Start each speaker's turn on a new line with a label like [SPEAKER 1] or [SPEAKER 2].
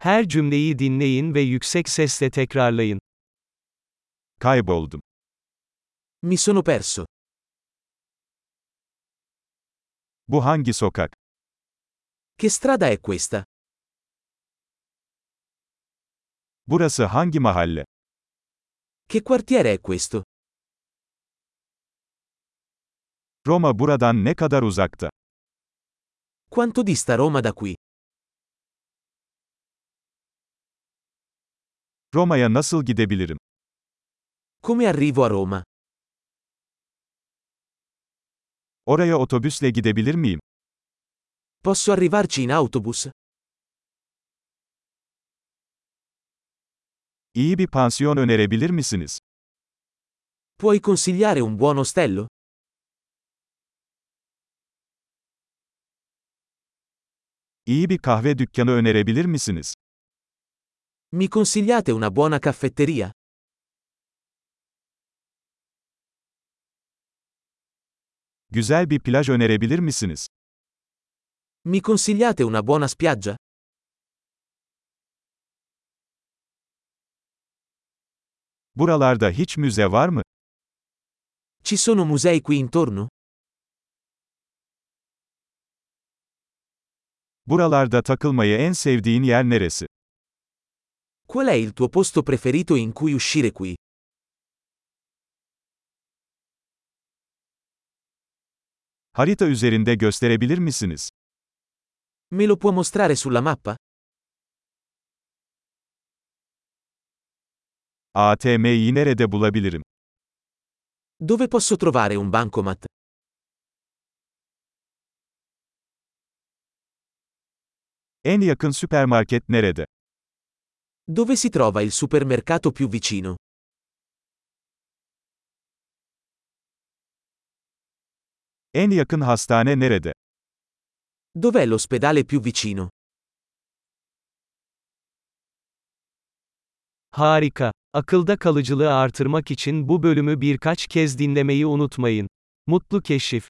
[SPEAKER 1] Her cümleyi dinleyin ve yüksek sesle tekrarlayın.
[SPEAKER 2] Kayboldum.
[SPEAKER 3] Mi sono perso.
[SPEAKER 2] Bu hangi sokak?
[SPEAKER 3] Che strada è questa?
[SPEAKER 2] Burası hangi mahalle?
[SPEAKER 3] Che quartiere è questo?
[SPEAKER 2] Roma buradan ne kadar uzakta?
[SPEAKER 3] Quanto dista Roma da qui?
[SPEAKER 2] Roma'ya nasıl gidebilirim?
[SPEAKER 3] Come arrivo a Roma?
[SPEAKER 2] Oraya otobüsle gidebilir miyim?
[SPEAKER 3] Posso arrivarci in autobus?
[SPEAKER 2] İyi bir pansiyon önerebilir misiniz?
[SPEAKER 3] Puoi consigliare un buon ostello?
[SPEAKER 2] İyi bir kahve dükkanı önerebilir misiniz?
[SPEAKER 3] Mi consigliate una buona caffetteria?
[SPEAKER 2] Güzel bir plaj önerebilir misiniz?
[SPEAKER 3] Mi consigliate una buona spiaggia?
[SPEAKER 2] Buralarda hiç müze var mı?
[SPEAKER 3] Ci sono musei qui intorno?
[SPEAKER 2] Buralarda takılmayı en sevdiğin yer neresi?
[SPEAKER 3] Qual è il tuo posto preferito in cui uscire qui?
[SPEAKER 2] Harita üzerinde gösterebilir misiniz?
[SPEAKER 3] Me lo può mostrare sulla mappa?
[SPEAKER 2] ATM'yi nerede bulabilirim?
[SPEAKER 3] Dove posso trovare un bancomat?
[SPEAKER 2] En yakın süpermarket nerede?
[SPEAKER 3] Dove si trova il supermercato più vicino?
[SPEAKER 2] En yakın hastane nerede?
[SPEAKER 3] Dov'è l'ospedale più vicino?
[SPEAKER 1] Harika. Akılda kalıcılığı artırmak için bu bölümü birkaç kez dinlemeyi unutmayın. Mutlu keşif.